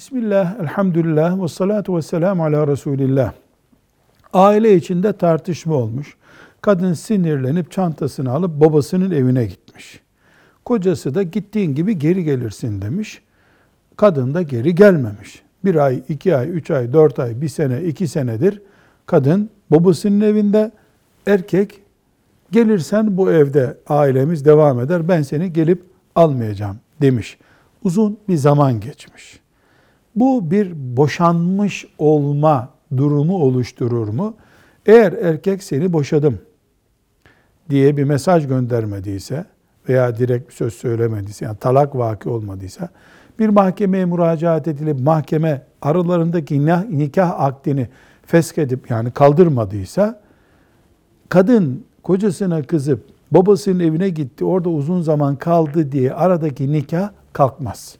Bismillah, elhamdülillah ve salatu ve selamu ala Resulillah. Aile içinde tartışma olmuş. Kadın sinirlenip çantasını alıp babasının evine gitmiş. Kocası da gittiğin gibi geri gelirsin demiş. Kadın da geri gelmemiş. Bir ay, iki ay, üç ay, dört ay, bir sene, iki senedir kadın babasının evinde, erkek gelirsen bu evde ailemiz devam eder, ben seni gelip almayacağım demiş. Uzun bir zaman geçmiş. Bu bir boşanmış olma durumu oluşturur mu? Eğer erkek seni boşadım diye bir mesaj göndermediyse veya direkt bir söz söylemediyse, yani talak vaki olmadıysa, bir mahkemeye müracaat edilip mahkeme aralarındaki nikah akdini feshedip yani kaldırmadıysa, kadın kocasına kızıp babasının evine gitti, orada uzun zaman kaldı diye aradaki nikah kalkmaz.